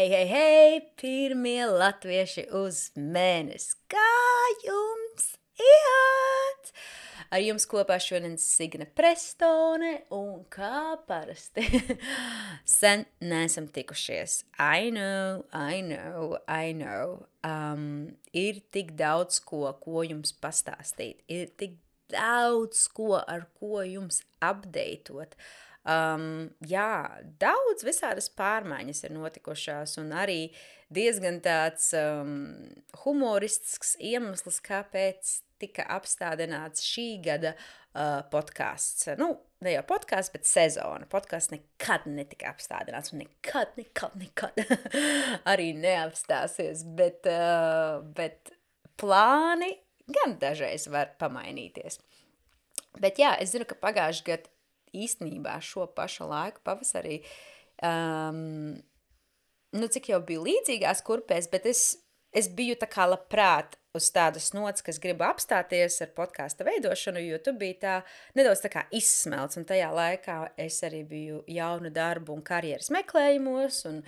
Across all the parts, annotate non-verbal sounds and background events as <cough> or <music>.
Hei, hei, hei, pirmie latvieši uz mēnesi. Kā jums iet? Ar jums kopā šodien Signe Prestone un kā parasti. <laughs> Sen neesam tikušies. I know, I know, I know. Um, ir tik daudz ko, ko jums pastāstīt. Ir tik daudz ko, ar ko jums apdeitot. Um, jā, daudz visādas pārmaiņas ir notikušās, un arī diezgan tāds um, humoristisks iemesls, kāpēc tika apstādināts šī gada uh, podkāsts. Nu, ne jau podkāsts, bet sezona. Podkāsts nekad netika apstādināts, un nekad, nekad, nekad <laughs> arī neapstāsies. Bet, uh, bet plāni gan dažreiz var pamainīties. Bet jā, es zinu, ka pagājušajā gadā īstenībā šo pašu laiku pavasarī, um, nu cik jau biju līdzīgās kurpēs, bet es, es biju tā kā labprāt uz tādas nots, kas gribu apstāties ar podkāstu veidošanu, jo tu biji tā nedaudz tā izsmelts, un tajā laikā es arī biju jaunu darbu un karjeras meklējumos, un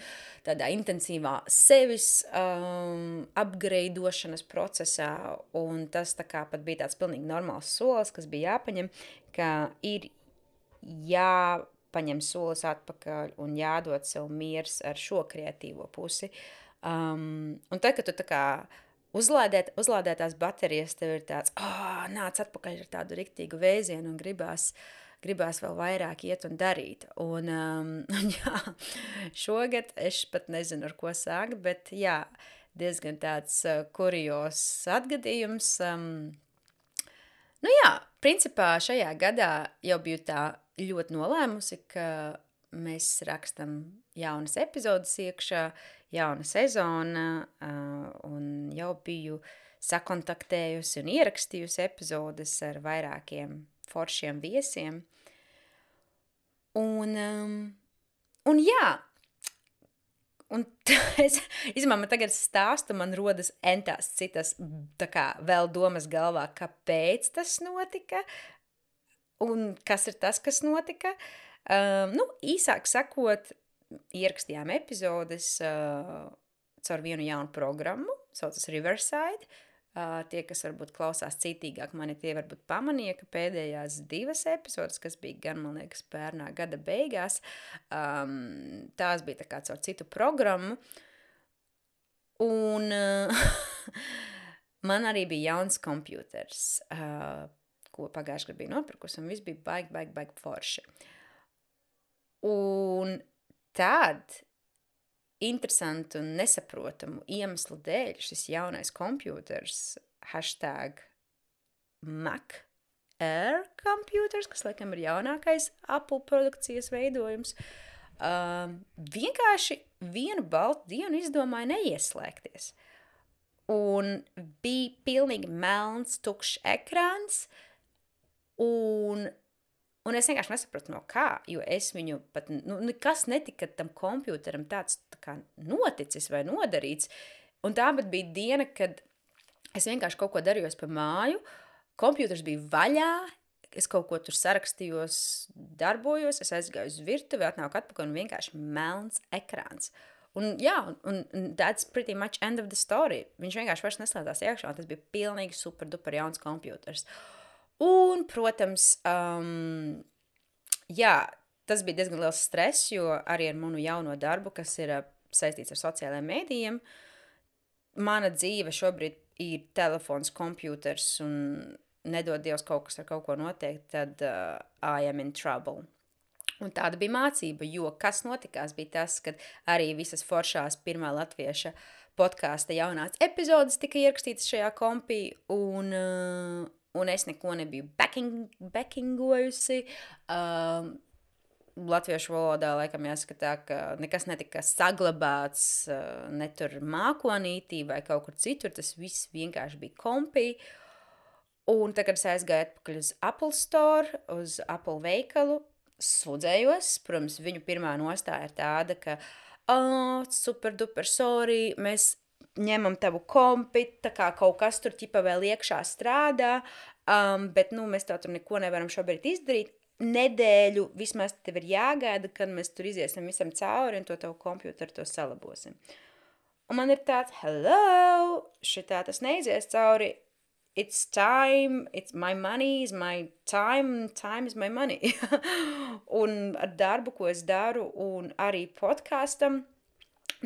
tādā intensīvā sevis um, apgreidošanas procesā, un tas kā bija tāds pilnīgi normāls solis, kas bija jāpaņem, ka ir jāpaņem solis atpakaļ un jādod sev miers ar šo kreatīvo pusi. Um, un tad, kad tu tā kā uzlādēt, uzlādētās baterijas, tev ir tāds, oh, nāc atpakaļ ar tādu riktīgu vēzienu un gribās, gribās vēl vairāk iet un darīt. Un, um, <laughs> jā, šogad es pat nezinu, ar ko sākt, bet jā, diezgan tāds uh, kurios atgadījums. Um, nu jā, principā šajā gadā jau biju tā ļoti nolēmusi, ka mēs rakstam jaunas epizodes iekšā, jauna sezona, un jau biju sakontaktējusi un ierakstījusi epizodes ar vairākiem foršiem viesiem. Un, un jā, un <laughs> es, izmā, man tagad stāstu, man rodas entās citas, tā kā vēl domas galvā, kāpēc tas notika, Un kas ir tas, kas notika? Uh, nu, īsāk sakot, ierakstījām epizodes uh, caur vienu jaunu programmu, saucas Riverside. Uh, tie, kas varbūt klausās citīgāk, mani tie varbūt pamanīja, ka pēdējās divas epizodes, kas bija gan, man liekas, pērnā gada beigās, um, tās bija tā kā caur citu programmu. Un uh, <laughs> man arī bija jauns kompjuters. Uh, ko pagājušajā gadā bija nopirkusi, un viss bija baigi, baigi, baigi forši. Un tad interesantu un nesaprotamu iemeslu dēļ šis jaunais kompjuters, hashtag Mac Air computers, kas laikam ir jaunākais Apple produkcijas veidojums, um, vienkārši vienu baltu dienu izdomāja neieslēgties. Un bija pilnīgi melns, tukšs ekrāns, uh, Un, un es vienkārši nesapratu, no kā, jo es viņu pat, nu, nekas netika tam kompjuteram tāds tā kā noticis vai nodarīts. Un tā bija diena, kad es vienkārši kaut ko darījos pa māju, kompjuters bija vaļā, es kaut ko tur sarakstījos, darbojos, es aizgāju uz virtuvi, atnāku atpakaļ un vienkārši melns ekrāns. Un jā, un, un that's pretty much end of the story. Viņš vienkārši vairs neslēdzās iekšā, un tas bija pilnīgi super duper jauns kompjuters. Uh, Un, protams, um, jā, tas bija diezgan liels stress, jo arī ar manu jauno darbu, kas ir uh, saistīts ar sociālajiem mēdījiem, mana dzīve šobrīd ir telefons, kompjuters un nedod Dievs kaut kas ar kaut ko notiek, tad uh, I am in trouble. Un tāda bija mācība, jo kas notikās bija tas, ka arī visas foršās pirmā latvieša podkāsta jaunās epizodes tika ierakstītas šajā kompī, un, uh, un es neko nebiju backing, backingojusi. Um, Latviešu valodā laikam jāsaka tā, ka nekas netika saglabāts uh, ne tur mākonītī vai kaut kur citur, tas viss vienkārši bija kompī. Un tad, kad es aizgāju atpakaļ uz Apple Store, uz Apple veikalu, sūdzējos, protams, viņu pirmā nostāja ir tāda, ka oh, super duper sorry, mēs ņemam tavu kompi, tā kā kaut kas tur ķipa vēl iekšā strādā, um, bet, nu, mēs tā tur neko nevaram šobrīd izdarīt. nedēļu vismaz tev ir jāgaida, kad mēs tur iziesim visam cauri un to tavu kompjuteru to salabosim. Un man ir tāds, hello, šitā tas neizies cauri, it's time, it's my money is my time, time is my money. <laughs> un ar darbu, ko es daru, un arī podkāstam,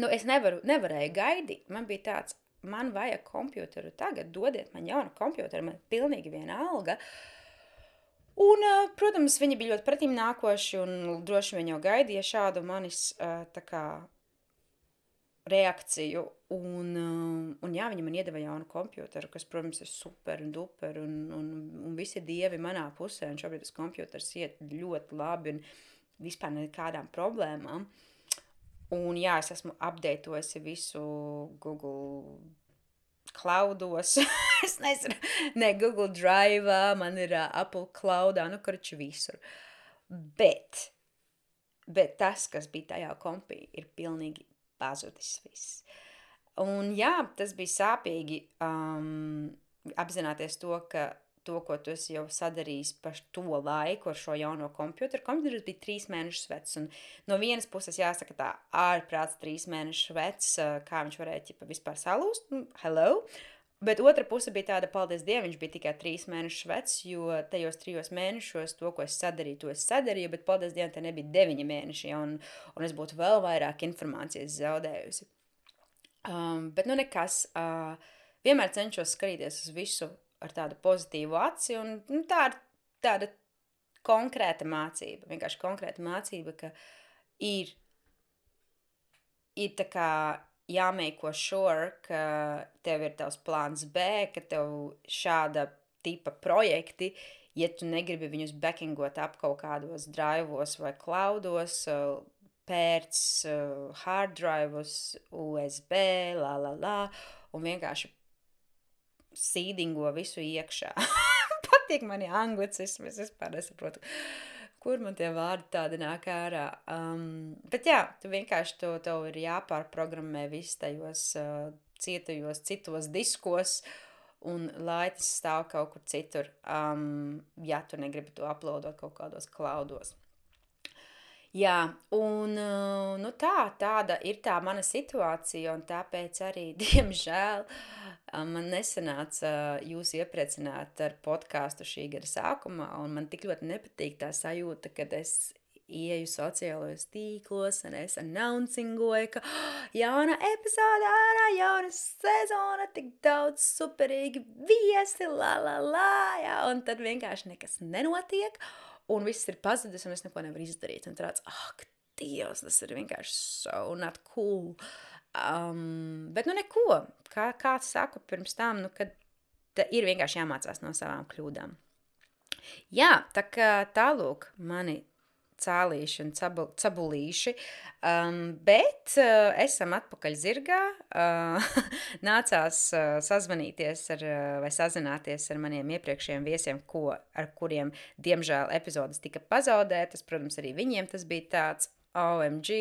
nu, es nevaru, nevarēju gaidīt. Man bija tāds, man vajag kompjuteru tagad, dodiet man jaunu kompjuteru, man ir pilnīgi viena alga. Un, protams, viņi bija ļoti pretim nākoši un droši vien jau gaidīja šādu manis tā kā reakciju. Un, un jā, viņi man iedeva jaunu kompjuteru, kas, protams, ir super un duper un, un, un visi dievi manā pusē. Un šobrīd tas kompjuters iet ļoti labi un vispār nekādām problēmām. Un jā, es esmu apdeitojusi visu Google Cloudos, <laughs> es nezinu, ne Google Drive, man ir Apple Cloudā, nu, kurš visur. Bet, bet tas, kas bija tajā kompī, ir pilnīgi pazudis viss. Un jā, tas bija sāpīgi um, apzināties to, ka to, ko tu esi jau sadarījis par to laiku ar šo jauno komputeru. Komputers bija trīs mēnešus vecs, no vienas puses jāsaka tā ārprāts trīs mēnešus vecs, kā viņš varēja ķipa vispār salūst, nu, hello, Bet otra puse bija tāda, paldies Dievam, viņš bija tikai trīs mēnešus vecs, jo tajos trijos mēnešos to, ko es sadarīju, to es sadarīju, bet paldies Dievam, te nebija deviņi mēneši, ja, un, un es būtu vēl vairāk informācijas zaudējusi. Um, bet nu nekas, uh, vienmēr cenšos skatīties uz visu ar tādu pozitīvu aci, un nu, tā ir tāda konkrēta mācība, vienkārši konkrēta mācība, ka ir, ir jāmeiko sure, ka tev ir tavs plāns B, ka tev šāda tipa projekti, ja tu negribi viņus backingot ap kaut kādos drivos vai cloudos, pērts hard drive'us, USB, la la la, un vienkārši sīdingo visu iekšā. <laughs> Patīk mani anglicismi, es vispār nesaprotu, kur man tie vārdi tādi nāk ārā. Um, bet jā, tu vienkārši to, tev ir jāpārprogrammē viss tajos uh, cietajos citos diskos, un lai tas stāv kaut kur citur, um, ja tu negribi to uploadot kaut kādos klaudos. Jā, un nu, tā, tāda ir tā mana situācija, un tāpēc arī, <laughs> diemžēl, man nesanāca jūs iepriecināt ar podkāstu šī gada sākumā, un man tik ļoti nepatīk tā sajūta, kad es ieju sociālajos tīklos un es announcingoju, ka oh, jauna epizode ārā, jauna sezona, tik daudz superīgi viesi, la la la, jā, un tad vienkārši nekas nenotiek, un viss ir pazudis, un es neko nevaru izdarīt. Un tāds, ak, Dievs, tas ir vienkārši so not cool. Um, bet, nu, neko. Kā, kā saku pirms tam, nu, kad ir vienkārši jāmācās no savām kļūdām. Jā, tā kā tālūk mani cālīši un cabul, cabulīši, um, bet uh, esam atpakaļ zirgā. Uh, <laughs> nācās uh, sazvanīties ar, uh, vai sazināties ar maniem iepriekšējiem viesiem, ko, ar kuriem, diemžēl, epizodes tika pazaudētas. Protams, arī viņiem tas bija tāds OMG,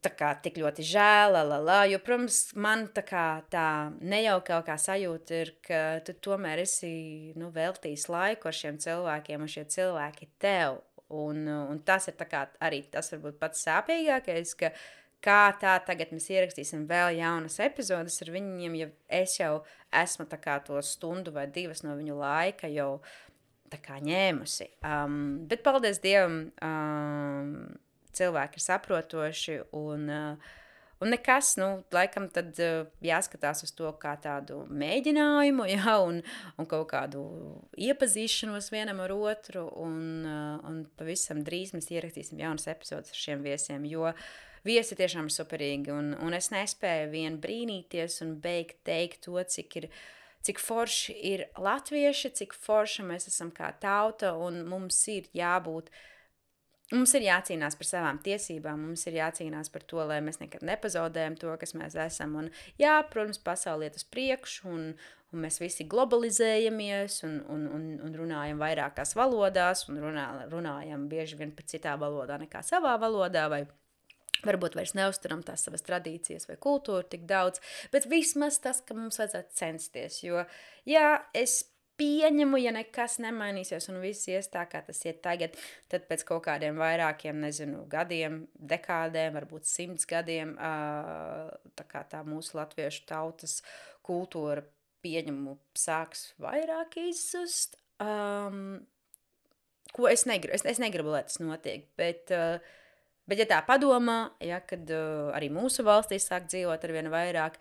tā kā tik ļoti žēl, la, la, la, jo, protams, man tā kā tā nejauka kā sajūta ir, ka tu tomēr esi, nu, veltījis laiku ar šiem cilvēkiem, un šie cilvēki tev Un, un tas ir kā, arī tas varbūt pats sāpīgākais, ka kā tā tagad mēs ierakstīsim vēl jaunas epizodes ar viņiem, ja es jau esmu kā, to stundu vai divas no viņu laika jau kā, ņēmusi. Um, bet paldies Dievam, um, cilvēki ir saprotoši un uh, Un nekas, nu, laikam tad uh, jāskatās uz to kā tādu mēģinājumu, <laughs> jā, un, un kaut kādu iepazīšanos vienam ar otru, un, uh, un pavisam drīz mēs ierakstīsim jaunas epizodes ar šiem viesiem, jo viesi tiešām ir superīgi, un, un es nespēju vien brīnīties un beigt teikt to, cik ir, cik forši ir latvieši, cik forši mēs esam kā tauta, un mums ir jābūt uh, Mums ir jācīnās par savām tiesībām, mums ir jācīnās par to, lai mēs nekad nepazaudējam to, kas mēs esam. Un, jā, protams, pasaule iet uz priekšu, un, un mēs visi globalizējamies un, un, un, un runājam vairākās valodās, un runā, runājam bieži vien pat citā valodā nekā savā valodā. Vai Varbūt vairs neuzturam tās savas tradīcijas vai kultūru tik daudz, bet vismaz tas, ka mums vajadzētu censties. Jo, jā, es pieņemu, ja nekas nemainīsies un viss ies tā, kā tas iet tagad, tad pēc kaut kādiem vairākiem, nezinu, gadiem, dekādēm, varbūt simts gadiem, tā kā tā mūsu latviešu tautas kultūra pieņemu sāks vairāk izzust. Um, ko es negribu, es, es negribu, lai tas notiek, bet, uh, bet ja tā padomā, ja, kad uh, arī mūsu valstī sāk dzīvot ar vien vairāk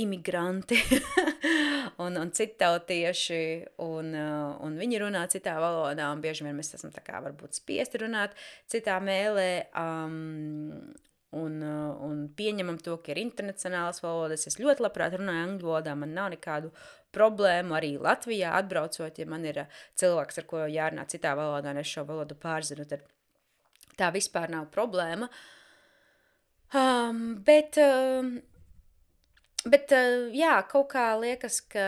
imigranti <laughs> un, un citautieši, un, uh, un viņi runā citā valodā, un bieži vien mēs esam tā kā varbūt spiesti runāt citā mēlē, um, un, uh, un pieņemam to, ka ir internacionālas valodas. Es ļoti labprāt runāju angļu valodā, man nav nekādu problēmu arī Latvijā atbraucot, ja man ir uh, cilvēks, ar ko jārunā citā valodā, un es šo valodu pārzinu, tad tā vispār nav problēma. Um, bet, um, Bet, uh, jā, kaut kā liekas, ka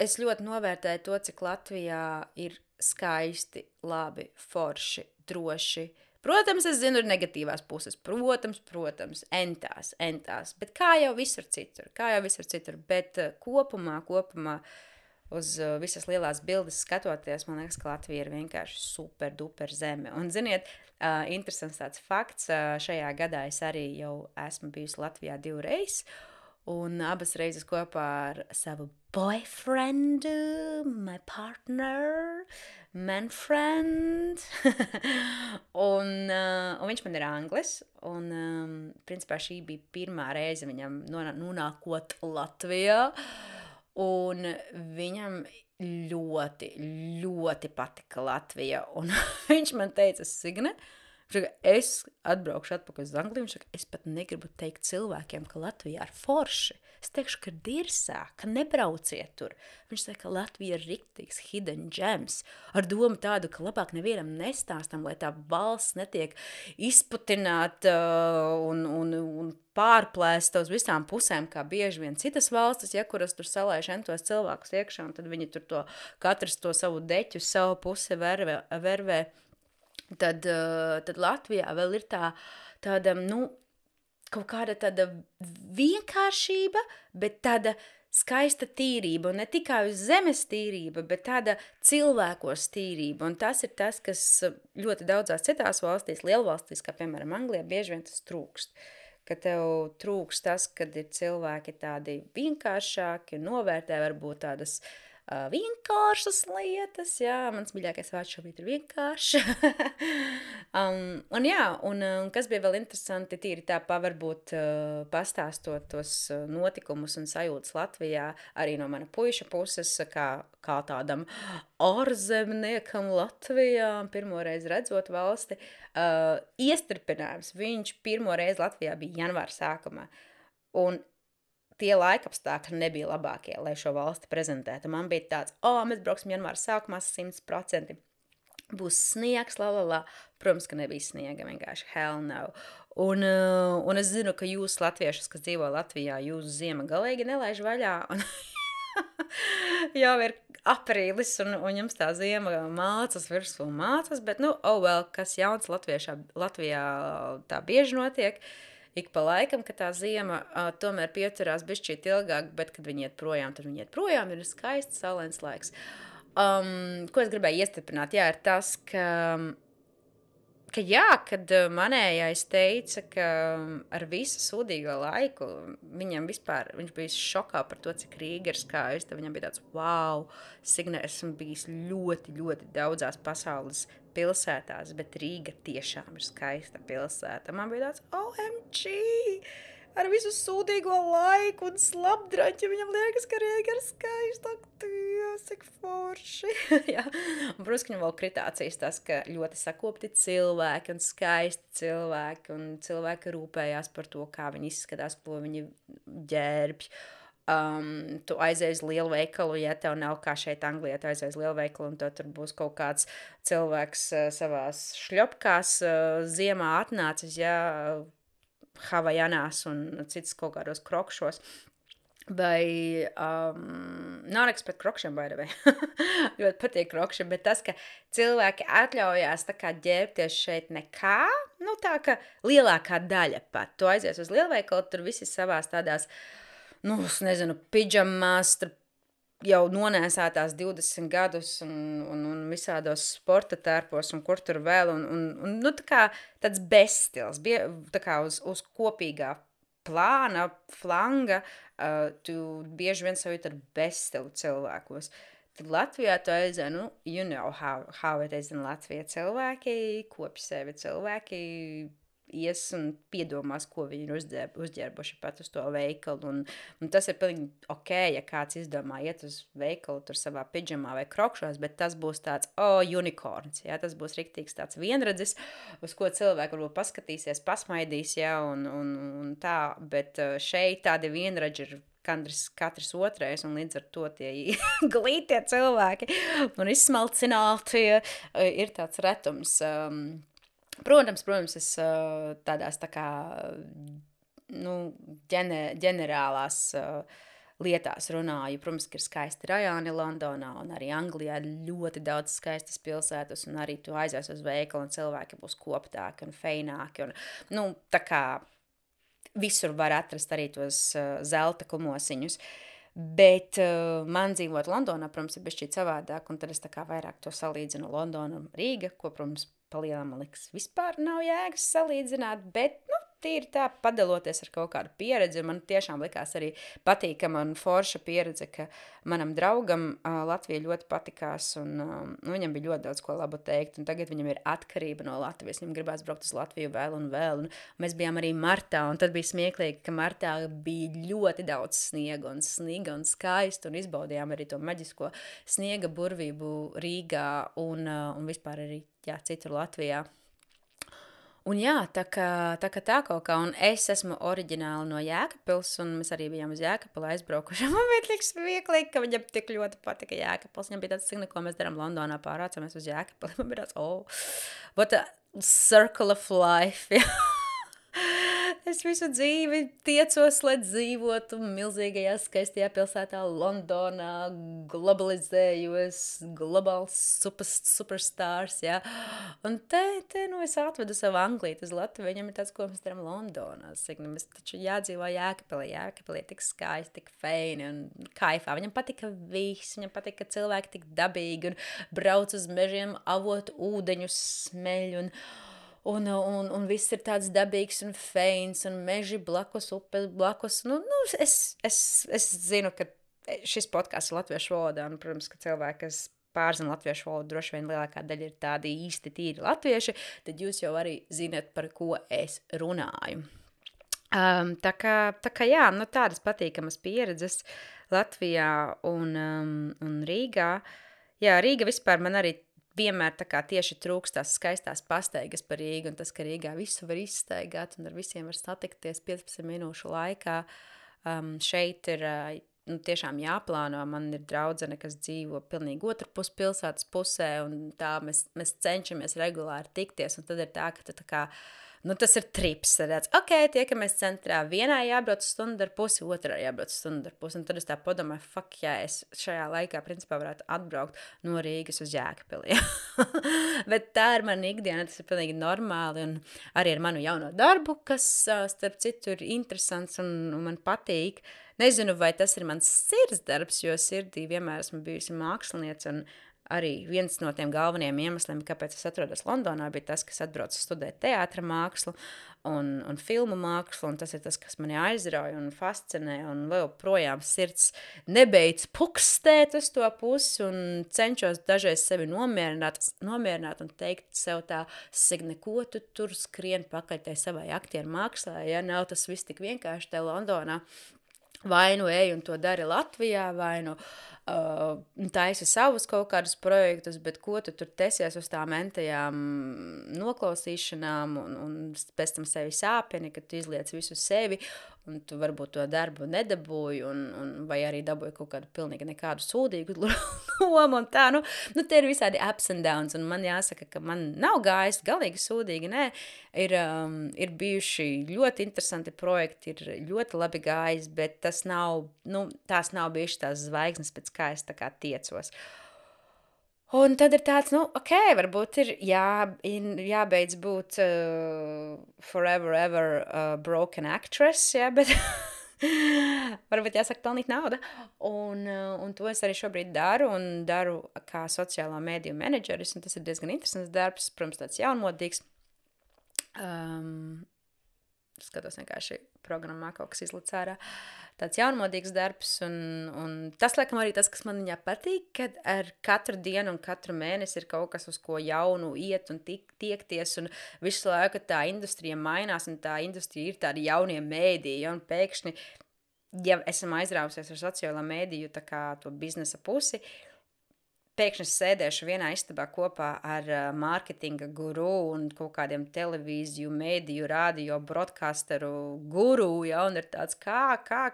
es ļoti novērtēju to, cik Latvijā ir skaisti, labi, forši, droši. Protams, es zinu, ir negatīvās puses. Protams, protams, entās, entās. Bet kā jau visur citur, kā jau visur citur. Bet uh, kopumā, kopumā uz uh, visas lielās bildes skatoties, man liekas, ka Latvija ir vienkārši super, duper zeme. Un, ziniet, Uh, interesants tāds fakts. Uh, šajā gadā es arī jau esmu bijusi Latvijā divreiz. Un abas reizes kopā ar savu boyfriend, my partner, man friend. <laughs> un, uh, un viņš man ir anglis. Un, um, principā, šī bija pirmā reize viņam nonākot Latvijā. Un viņam ļoti, ļoti patika Latvija. Un <laughs> viņš man teica, Signe, es atbraukšu atpakaļ uz Angliju. Viņš saka, es pat negribu teikt cilvēkiem, ka Latvija ir forši. Es teikšu, ka dirsā, ka nebrauciet tur. Viņš saka, ka Latvija ir riktīgs hidden gems. Ar domu tādu, ka labāk nevienam nestāstam, lai tā valsts netiek izputināta uh, un, un, un pārplēsta uz visām pusēm, kā bieži vien citas valstis, ja kuras tur salaiž entos cilvēkus iekšā, un tad viņi tur to katrs to savu deķu, savu pusi vervē, vervē. Tad, uh, tad Latvijā vēl ir tā, tāda, nu, kaut kāda tāda vienkāršība, bet tāda skaista tīrība, un ne tikai uz zemes tīrība, bet tāda cilvēkos tīrība, un tas ir tas, kas ļoti daudzās citās valstīs, lielvalstīs, kā piemēram Anglijā, bieži vien tas trūkst. Ka tev trūks tas, kad ir cilvēki tādi vienkāršāki, novērtē varbūt tādas uh, uh, vienkāršas lietas. Jā, mans mīļākais vārds šobrīd ir vienkārši. <laughs> um, un jā, un, un kas bija vēl interesanti, tīri tā pavarbūt uh, pastāstot tos notikumus un sajūtas Latvijā, arī no mana puiša puses, kā, kā tādam ārzemniekam Latvijā, pirmoreiz redzot valsti, uh, iestrpinājums. Viņš pirmoreiz Latvijā bija janvāra sākumā. Un tie laikapstākļi nebija labākie, lai šo valsti prezentētu. Man bija tāds, oh, mēs brauksim janvāra sākumā 100%. Būs sniegs, la, la, la. Protams, ka nebija sniega, vienkārši hell no. Un, uh, un es zinu, ka jūs, latviešus, kas dzīvo Latvijā, jūs ziema galīgi nelaiž vaļā. Un <laughs> jau ir aprīlis, un, un jums tā ziema mācas virsū mācas, bet, nu, oh well, kas jauns Latviešā, Latvijā tā bieži notiek. Uh, ik pa laikam, ka tā zima uh, tomēr pieturās bišķīt ilgāk, bet, kad viņi iet projām, tad viņi iet projām, ir skaists, saulēns laiks. Um, ko es gribēju iestiprināt, jā, ir tas, ka ka jā, kad manējais teica, ka ar visu sūdīgo laiku viņam vispār, viņš bija šokā par to, cik Rīga ir skaista. Viņam bija tāds, wow, Signe, esmu bijis ļoti, ļoti daudzās pasaules pilsētās, bet Rīga tiešām ir skaista pilsēta. Man bija tāds, OMG! ar visu sūdīgo laiku un slapdraķi. Viņam liekas, ka Rīga ir skaista. Dievs, cik forši. <laughs> Jā. un, protams, viņam vēl kritācijas tas, ka ļoti sakopti cilvēki un skaisti cilvēki un cilvēki rūpējās par to, kā viņi izskatās, ko viņi ģērbj. Um, tu aizies uz lielu veikalu, ja tev nav kā šeit, Anglijā, tu aizies uz lielu veikalu, un tur būs kaut kāds cilvēks uh, savā šļopkās, uh, ziemā atnācis, ja havajanās un citas kaut kādos krokšos. Vai um, nav nekas pret krokšiem, vai arī <laughs> ļoti patīk krokšiem, bet tas, ka cilvēki atļaujās tā kā ģērbties šeit nekā, nu tā ka lielākā daļa pat. Tu aizies uz lielveikalu, tur visi savās tādās, nu, nezinu, pidžamās, jau nonēsātās 20 gadus un, un, un visādos sporta tērpos un kur tur vēl, un, un, un nu, tā kā tāds bezstils, bie, tā kā uz, uz kopīgā plāna, flanga, uh, tu bieži vien sajūti ar bezstilu cilvēkos. Tad Latvijā tu aizēji, nu, you know how, how it is in Latvijā. Cilvēki, kopsevi cilvēki ies un piedomās, ko viņi ir uzģērb, uzģērbuši pat uz to veikalu. Un, un tas ir pilnīgi ok, ja kāds izdomā iet uz veikalu tur savā pidžamā vai krokšos, bet tas būs tāds, oh, unikorns, jā, tas būs riktīgs tāds vienradzis, uz ko cilvēki varbūt paskatīsies, pasmaidīs, jā, un, un, un tā, bet uh, šeit tādi vienradži ir katrs, katrs otrais, un līdz ar to tie <laughs> glītie cilvēki un izsmalcinātie uh, ir tāds retums. Um, Protams, protams, es tādās tā kā, nu, ģene, ģenerālās lietās runāju. Protams, ka ir skaisti rajoni Londonā un arī Anglijā ļoti daudz skaistas pilsētas, un arī tu aizies uz veikalu un cilvēki būs koptāki un feināki. Un, nu, tā kā visur var atrast arī tos zelta kumosiņus. Bet uh, man dzīvot Londonā, protams, ir bijis savādāk, un tad es tā kā vairāk to salīdzinu Londonu un Rīga, ko, protams, palielam, man liekas, vispār nav jēgas salīdzināt, bet, nu, tīri tā, padaloties ar kaut kādu pieredzi, man tiešām likās arī patīkama un forša pieredze, ka manam draugam uh, Latvija ļoti patikās, un um, nu, viņam bija ļoti daudz ko labu teikt, tagad viņam ir atkarība no Latvijas, viņam gribās braukt uz Latviju vēl un vēl, un mēs bijām arī martā, un tad bija smieklīgi, ka martā bija ļoti daudz sniega, un sniega un skaisti, un izbaudījām arī to maģisko sniega burvību Rīgā, un, uh, un vispār arī jā, citur Latvijā. Un jā, tā kā tā, kā tā kaut kā, un es esmu oriģināli no Jēkabpils, un mēs arī bijām uz Jēkabpili aizbraukuši. <laughs> Man bija tik smieklīgi, ka viņam tik ļoti patika Jēkabpils. Viņam bija tāds, cik neko mēs darām Londonā, pārācamies uz Jēkabpili. Man bija tāds, oh, what a circle of life. <laughs> Es visu dzīvi tiecos, lai dzīvotu milzīgajā, skaistajā pilsētā, Londonā, globalizējos, globāls super, superstars. Ja? Un te, te nu, es atvedu savu Angliju uz Latviju. Viņam ir tāds, ko mēs darām Londonā. Nu, mēs taču jādzīvo Jēkabelī. Jēkabelī ir tik skaisti, tik feini un kaifā. Viņam patika viss, viņam patika, ka cilvēki tik dabīgi un brauc uz mežiem, avotu ūdeņus smeļ. Un, Un, un, un viss ir tāds dabīgs un feins, un meži blakus, upes blakus. Nu, nu, es, es, es zinu, ka šis podkāsts ir latviešu valodā, un, protams, ka cilvēki, kas pārzina latviešu valodu, droši vien lielākā daļa ir tādi īsti tīri latvieši, tad jūs jau arī zinat, par ko es runāju. Um, tā, kā, tā kā jā, nu, tādas patīkamas pieredzes Latvijā un, um, un Rīgā. Jā, Rīga vispār man arī vienmēr tā kā tieši trūkst tās skaistās pastaigas par Rīgu, un tas, ka Rīgā visu var izstaigāt un ar visiem var satikties 15 minūšu laikā, um, šeit ir uh, nu, tiešām jāplāno. Man ir draudzene, kas dzīvo pilnīgi otru pus pilsētas pusē, un tā mēs, mēs cenšamies regulāri tikties, un tad ir tā, ka tu tā kā Nu, tas ir trips. Tāds, ok, tiekamies centrā. Vienā jābrauc stundu ar pusi, otrā jābrauc stundu ar pusi. Un tad es tā padomāju, fuck, jā, es šajā laikā principā varētu atbraukt no Rīgas uz Jēkabili. <laughs> Bet tā ir mana ikdiena, tas ir pilnīgi normāli. Un arī ar manu jauno darbu, kas, starp citu, ir interesants un, un man patīk. Nezinu, vai tas ir mans sirds darbs, jo sirdī vienmēr esmu bijusi mākslinieca un arī viens no tiem galvenajiem iemesliem, kāpēc es atrodos Londonā, bija tas, ka es atbraucu studēt teātra mākslu un, un filmu mākslu, un tas ir tas, kas mani aizrauja un fascinē, un vēl projām sirds nebeidz pukstēt uz to pusi, un cenšos dažreiz sevi nomierināt, nomierināt un teikt sev tā, Signe, ko tu tur skrien pakaļ tai savai aktieru mākslā, ja nav tas viss tik vienkārši te Londonā, vai nu ej un to dari Latvijā, vai nu taisa savus kaut kādus projektus, bet ko tu tur tesies uz tām mentajām noklausīšanām un, un pēc tam sevi sāpini, ka tu izliec visu sevi un tu varbūt to darbu nedabūji, un, un, vai arī dabūji kaut kādu pilnīgi nekādu sūdīgu <laughs> lomu. Tā, nu, nu, tie ir visādi ups and downs, un man jāsaka, ka man nav gājis galīgi sūdīgi. Nē, ir, um, ir bijuši ļoti interesanti projekti, ir ļoti labi gājis, bet tas nav, nu, tās nav bijušas tās zvaigznes, pēc kā es tā kā tiecos. Un tad ir tāds, nu, ok, varbūt ir jā, jābeidz būt uh, forever, ever uh, broken actress, jā, bet, <laughs> Varbūt jāsaka, pelnīt naudu. Un, uh, un to es arī šobrīd daru. Un daru kā sociālā mēdīju menedžeris. Tas ir diezgan interesants darbs, protams, tāds jaunmodīgs. Um, skatos vienkārši programmā, kaut kas izlaiž ārā. Tāds jaunmodīgs darbs, un, un tas, laikam, arī tas, kas man viņā patīk, kad ar katru dienu un katru mēnesi ir kaut kas, uz ko jaunu iet un tik, tiekties, un visu laiku tā industrija mainās, un tā industrija ir tādi jaunie mēdīji, un pēkšņi, ja esam aizrausies ar sociālo mēdīju, tā kā to biznesa pusi, uh, pēkšņi sēdēšu vienā istabā kopā ar uh, mārketinga guru un kaut kādiem televīziju, mēdīju, radio, broadcasteru guru, ja, un ir tāds, kā, kā,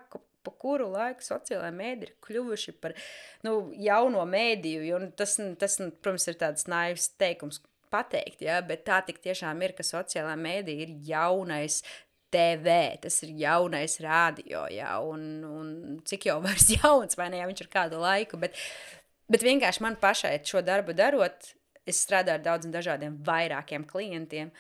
pa kuru laiku sociālajā mēdī ir kļuvuši par nu, jauno mēdīju, tas, tas, protams, ir tāds naivs teikums pateikt, ja, bet tā tiešām ir, ka sociālā mēdī ir jaunais TV, tas ir jaunais rādio, ja, un, un cik jau vairs <laughs> jauns, vai ne, ja viņš ir kādu laiku, bet Bet vienkārši man pašai šo darbu darot, es strādāju ar daudziem dažādiem vairākiem klientiem.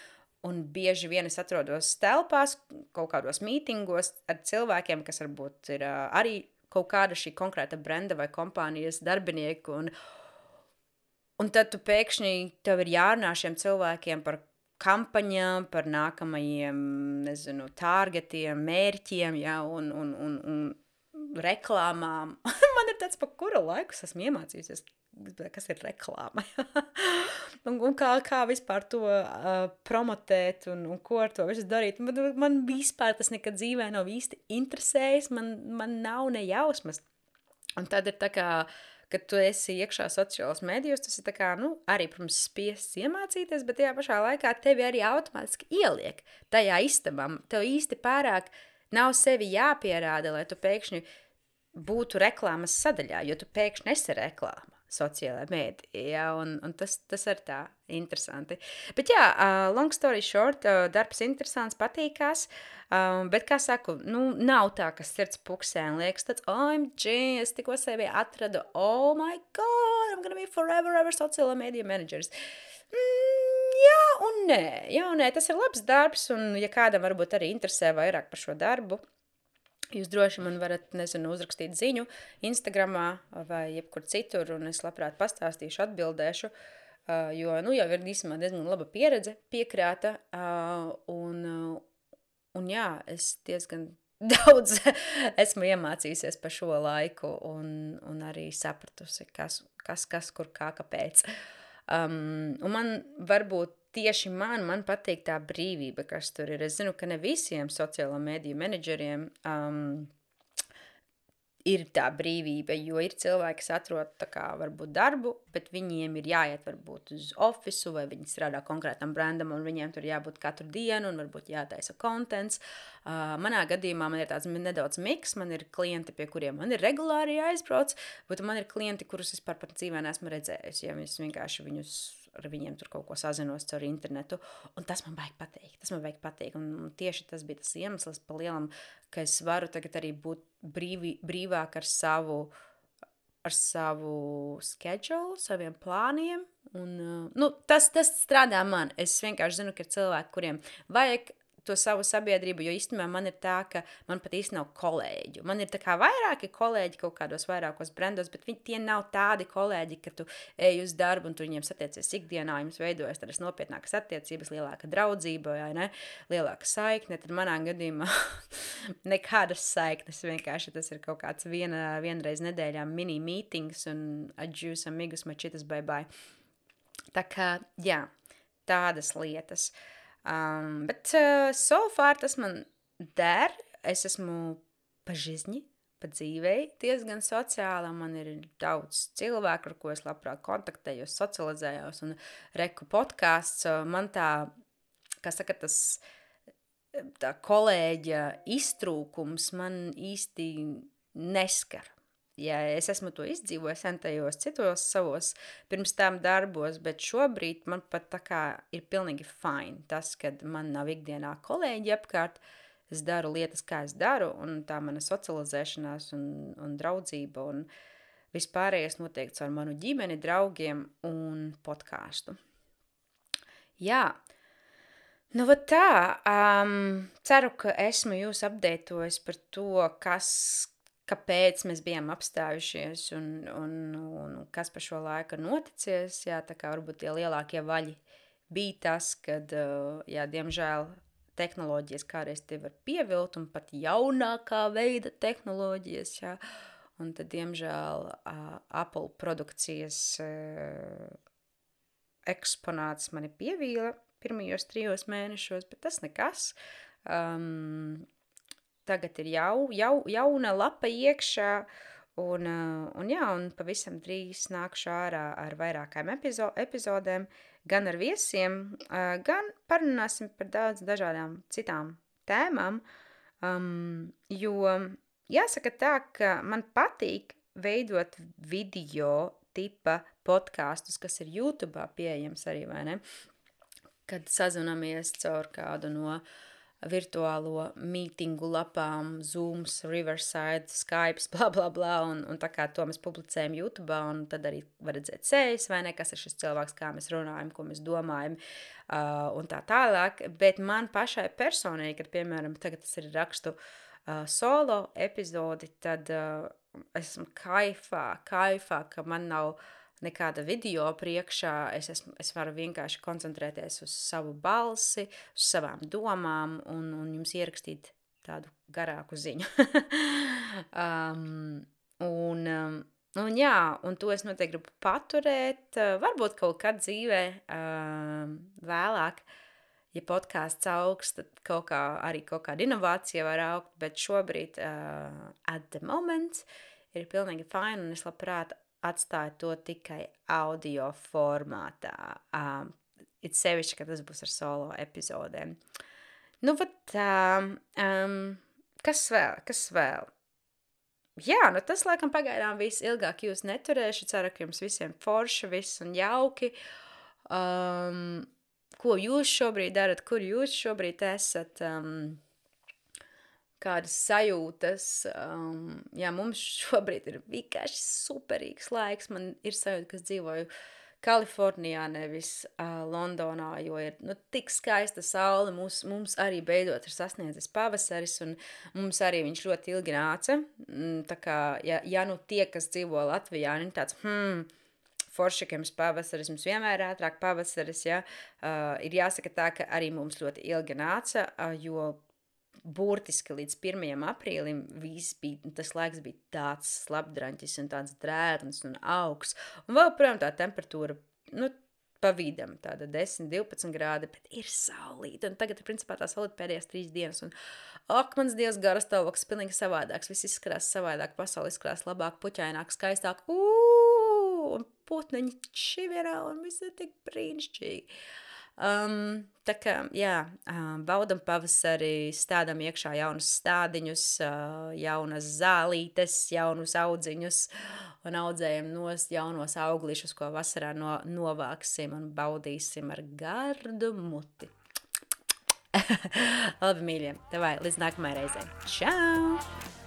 Un bieži vien es atrodos telpās, kaut kādos mītingos ar cilvēkiem, kas varbūt ir uh, arī kaut kāda šī konkrēta brenda vai kompānijas darbinieki. Un, un tad tu pēkšņi tev ir jārunā šiem cilvēkiem par kampaņām, par nākamajiem, nezinu, targetiem, mērķiem, ja, un, un, un, un reklāmām. <laughs> man ir tāds, pa kuru laiku esmu iemācījusies, kas ir reklāma. <laughs> un, un kā, kā vispār to uh, promotēt un, un ko ar to visu darīt. Man, man vispār tas nekad dzīvē nav īsti interesējis, man, man nav nejausmas. Un tad ir tā kā, kad tu esi iekšā sociālajos mēdījos, tas ir kā, nu, arī, protams, spiests iemācīties, bet tajā pašā laikā tevi arī automātiski ieliek tajā istabā. Tev īsti pārāk nav sevi jāpierāda, lai tu pēkšņi uh, būtu reklāmas sadaļā, jo tu pēkšņi esi reklāma sociālajā mēdī, ja, un, un tas, tas ir tā interesanti. Bet jā, uh, long story short, uh, darbs interesants, patīkās, um, bet, kā saku, nu, nav tā, ka sirds puksē un liekas tāds, OMG, es tikko sevi atradu, oh my god, I'm gonna be forever ever sociālā mēdīja menedžers. Mm, jā un nē, jā un nē, tas ir labs darbs, un ja kādam varbūt arī interesē vairāk par šo darbu, Jūs droši man varat, nezinu, uzrakstīt ziņu Instagramā vai jebkur citur, un es labprāt pastāstīšu, atbildēšu, uh, jo, nu, jau ir īstenībā diezgan laba pieredze piekrāta, uh, un, uh, un jā, es diezgan <laughs> daudz esmu iemācījusies par šo laiku, un, un arī sapratusi, kas, kas, kas kur kā, kāpēc. Um, un man varbūt tieši man, man patīk tā brīvība, kas tur ir. Es zinu, ka ne visiem sociālo mediju menedžeriem um, ir tā brīvība, jo ir cilvēki, kas atrod kā varbūt darbu, bet viņiem ir jāiet varbūt uz ofisu vai viņi strādā konkrētam brandam un viņiem tur jābūt katru dienu un varbūt jātaisa kontents. Uh, manā gadījumā man ir tāds nedaudz miks, man ir klienti, pie kuriem man ir regulāri jāizbrauc, bet man ir klienti, kurus es par pat dzīvē neesmu redzējusi, ja es vienkārši viņus ar viņiem tur kaut ko sazinos caur internetu. Un tas man vajag pateikt. Tas man vajag pateikt. Un tieši tas bija tas iemesls, lielam, ka es varu tagad arī būt brīvi, brīvāk ar savu, ar savu schedule, saviem plāniem. Un, nu, tas, tas strādā man. Es vienkārši zinu, ka ir cilvēki, kuriem vajag to savu sabiedrību, jo īstenībā man ir tā, ka man pat īsti nav kolēģu. Man ir vairāki kolēģi kaut kādos vairākos brandos, bet viņi tie nav tādi kolēģi, ka tu ej uz darbu un tu viņiem satiecies ikdienā, jums veidojas tādas nopietnākas attiecības, lielāka draudzība, vai ne, lielāka saikne, tad manā gadījumā <laughs> nekādas saiknes, vienkārši tas ir kaut kāds viena, vienreiz nedēļā mini meetings un adjūs amigus mačitas bye bye. Tā kā, jā, tādas lietas. Uh, Um, bet uh, so far tas man der. Es esmu pa žizni, pa dzīvei diezgan sociāla. Man ir daudz cilvēku, ar ko es labprāt kontaktējos, socializējos un reku podkāsts. Man tā, kā saka, tas tā kolēģa iztrūkums man īsti neskar ja es esmu to izdzīvojis sentajos citos savos pirms tam darbos, bet šobrīd man pat tā kā ir pilnīgi fine tas, kad man nav ikdienā kolēģi apkārt, es daru lietas, kā es daru, un tā mana socializēšanās un, un draudzība un vispārējais notiek caur manu ģimeni, draugiem un podkāstu. Jā, Nu, tā, um, ceru, ka esmu jūs apdētojis par to, kas, kāpēc mēs bijām apstājušies un, un, un kas pa šo laiku noticies. Jā, tā kā varbūt tie lielākie vaļi bija tas, kad, uh, jā, diemžēl tehnoloģijas kādreiz tie var pievilt un pat jaunākā veida tehnoloģijas, jā. Un tad, diemžēl, Apple produkcijas uh, eksponāts mani pievīla pirmajos trijos mēnešos, bet tas nekas. Um, tagad ir jau, jau, jauna lapa iekšā, un, uh, un, jā, un pavisam drīz nākšu ārā ar vairākām epizo epizodēm, gan ar viesiem, uh, gan parunāsim par daudz dažādām citām tēmām, um, jo jāsaka tā, ka man patīk veidot video tipa podkāstus, kas ir YouTube pieejams arī, vai ne? kad sazināmies caur kādu no virtuālo mītingu lapām, Zooms, Riverside, Skype, <laughs> bla, bla, bla, un, un tā kā to mēs publicējam YouTube, un tad arī var redzēt sejas, vai ne, kas ir šis cilvēks, kā mēs runājam, ko mēs domājam, uh, un tā tālāk, bet man pašai personīgi, kad, piemēram, tagad tas ir rakstu uh, solo epizodi, tad uh, esmu kaifā, kaifā, ka man nav uh, nekāda video priekšā. Es, esmu, es varu vienkārši koncentrēties uz savu balsi, uz savām domām un, un jums ierakstīt tādu garāku ziņu. <laughs> um, un, um, un jā, un to es noteikti gribu paturēt. Uh, varbūt kaut kad dzīvē uh, vēlāk, ja podkāsts augs, tad kaut kā arī kaut kāda inovācija var augt, bet šobrīd uh, at the moment ir pilnīgi fine un es labprāt atstāju to tikai audio formātā. Um, it sevišķi, ka tas būs ar solo epizodēm. Nu, vat tā, um, kas vēl, kas vēl? Jā, nu tas laikam pagaidām viss ilgāk jūs neturēšu, ceru, ka jums visiem forši, viss un jauki. Um, ko jūs šobrīd darat, kur jūs šobrīd esat? Um, kādas sajūtas. Um, jā, mums <laughs> šobrīd ir vienkārši superīgs laiks. Man ir sajūta, ka es dzīvoju Kalifornijā, nevis uh, Londonā, jo ir nu, tik skaista saule. Mums, mums arī beidzot ir sasniedzis pavasaris, un mums arī viņš ļoti ilgi nāca. Mm, tā kā, ja, ja nu tie, kas dzīvo Latvijā, ir tāds, hmm, jums pavasaris, mums vienmēr ir ātrāk pavasaris, ja, uh, ir jāsaka tā, ka arī mums ļoti ilgi nāca, uh, jo burtiski līdz 1. aprīlim bija, tas laiks bija tāds slapdraņķis un tāds drēgns un augsts. Un vēl, protams, tā temperatūra, nu, pa vidam, tāda 10, 12 grādi, bet ir saulīta. Un tagad, principā, tā saulīta pēdējās trīs dienas. Un, ak, mans dievs, garas stāvoklis pilnīgi savādāks. Viss izskatās savādāk, pasaule izskatās labāk, puķaināk, skaistāk. Uu, un putniņi čiverā un viss ir tik brīnišķīgi. Um, tā kā, jā, um, baudam pavasari, stādam iekšā jaunus stādiņus, uh, jaunas zālītes, jaunus audziņus un audzējam nos jaunos auglišus, ko vasarā no, novāksim un baudīsim ar gardu muti. <laughs> Labi, mīļie, tev līdz nākamajai reizei. Čau!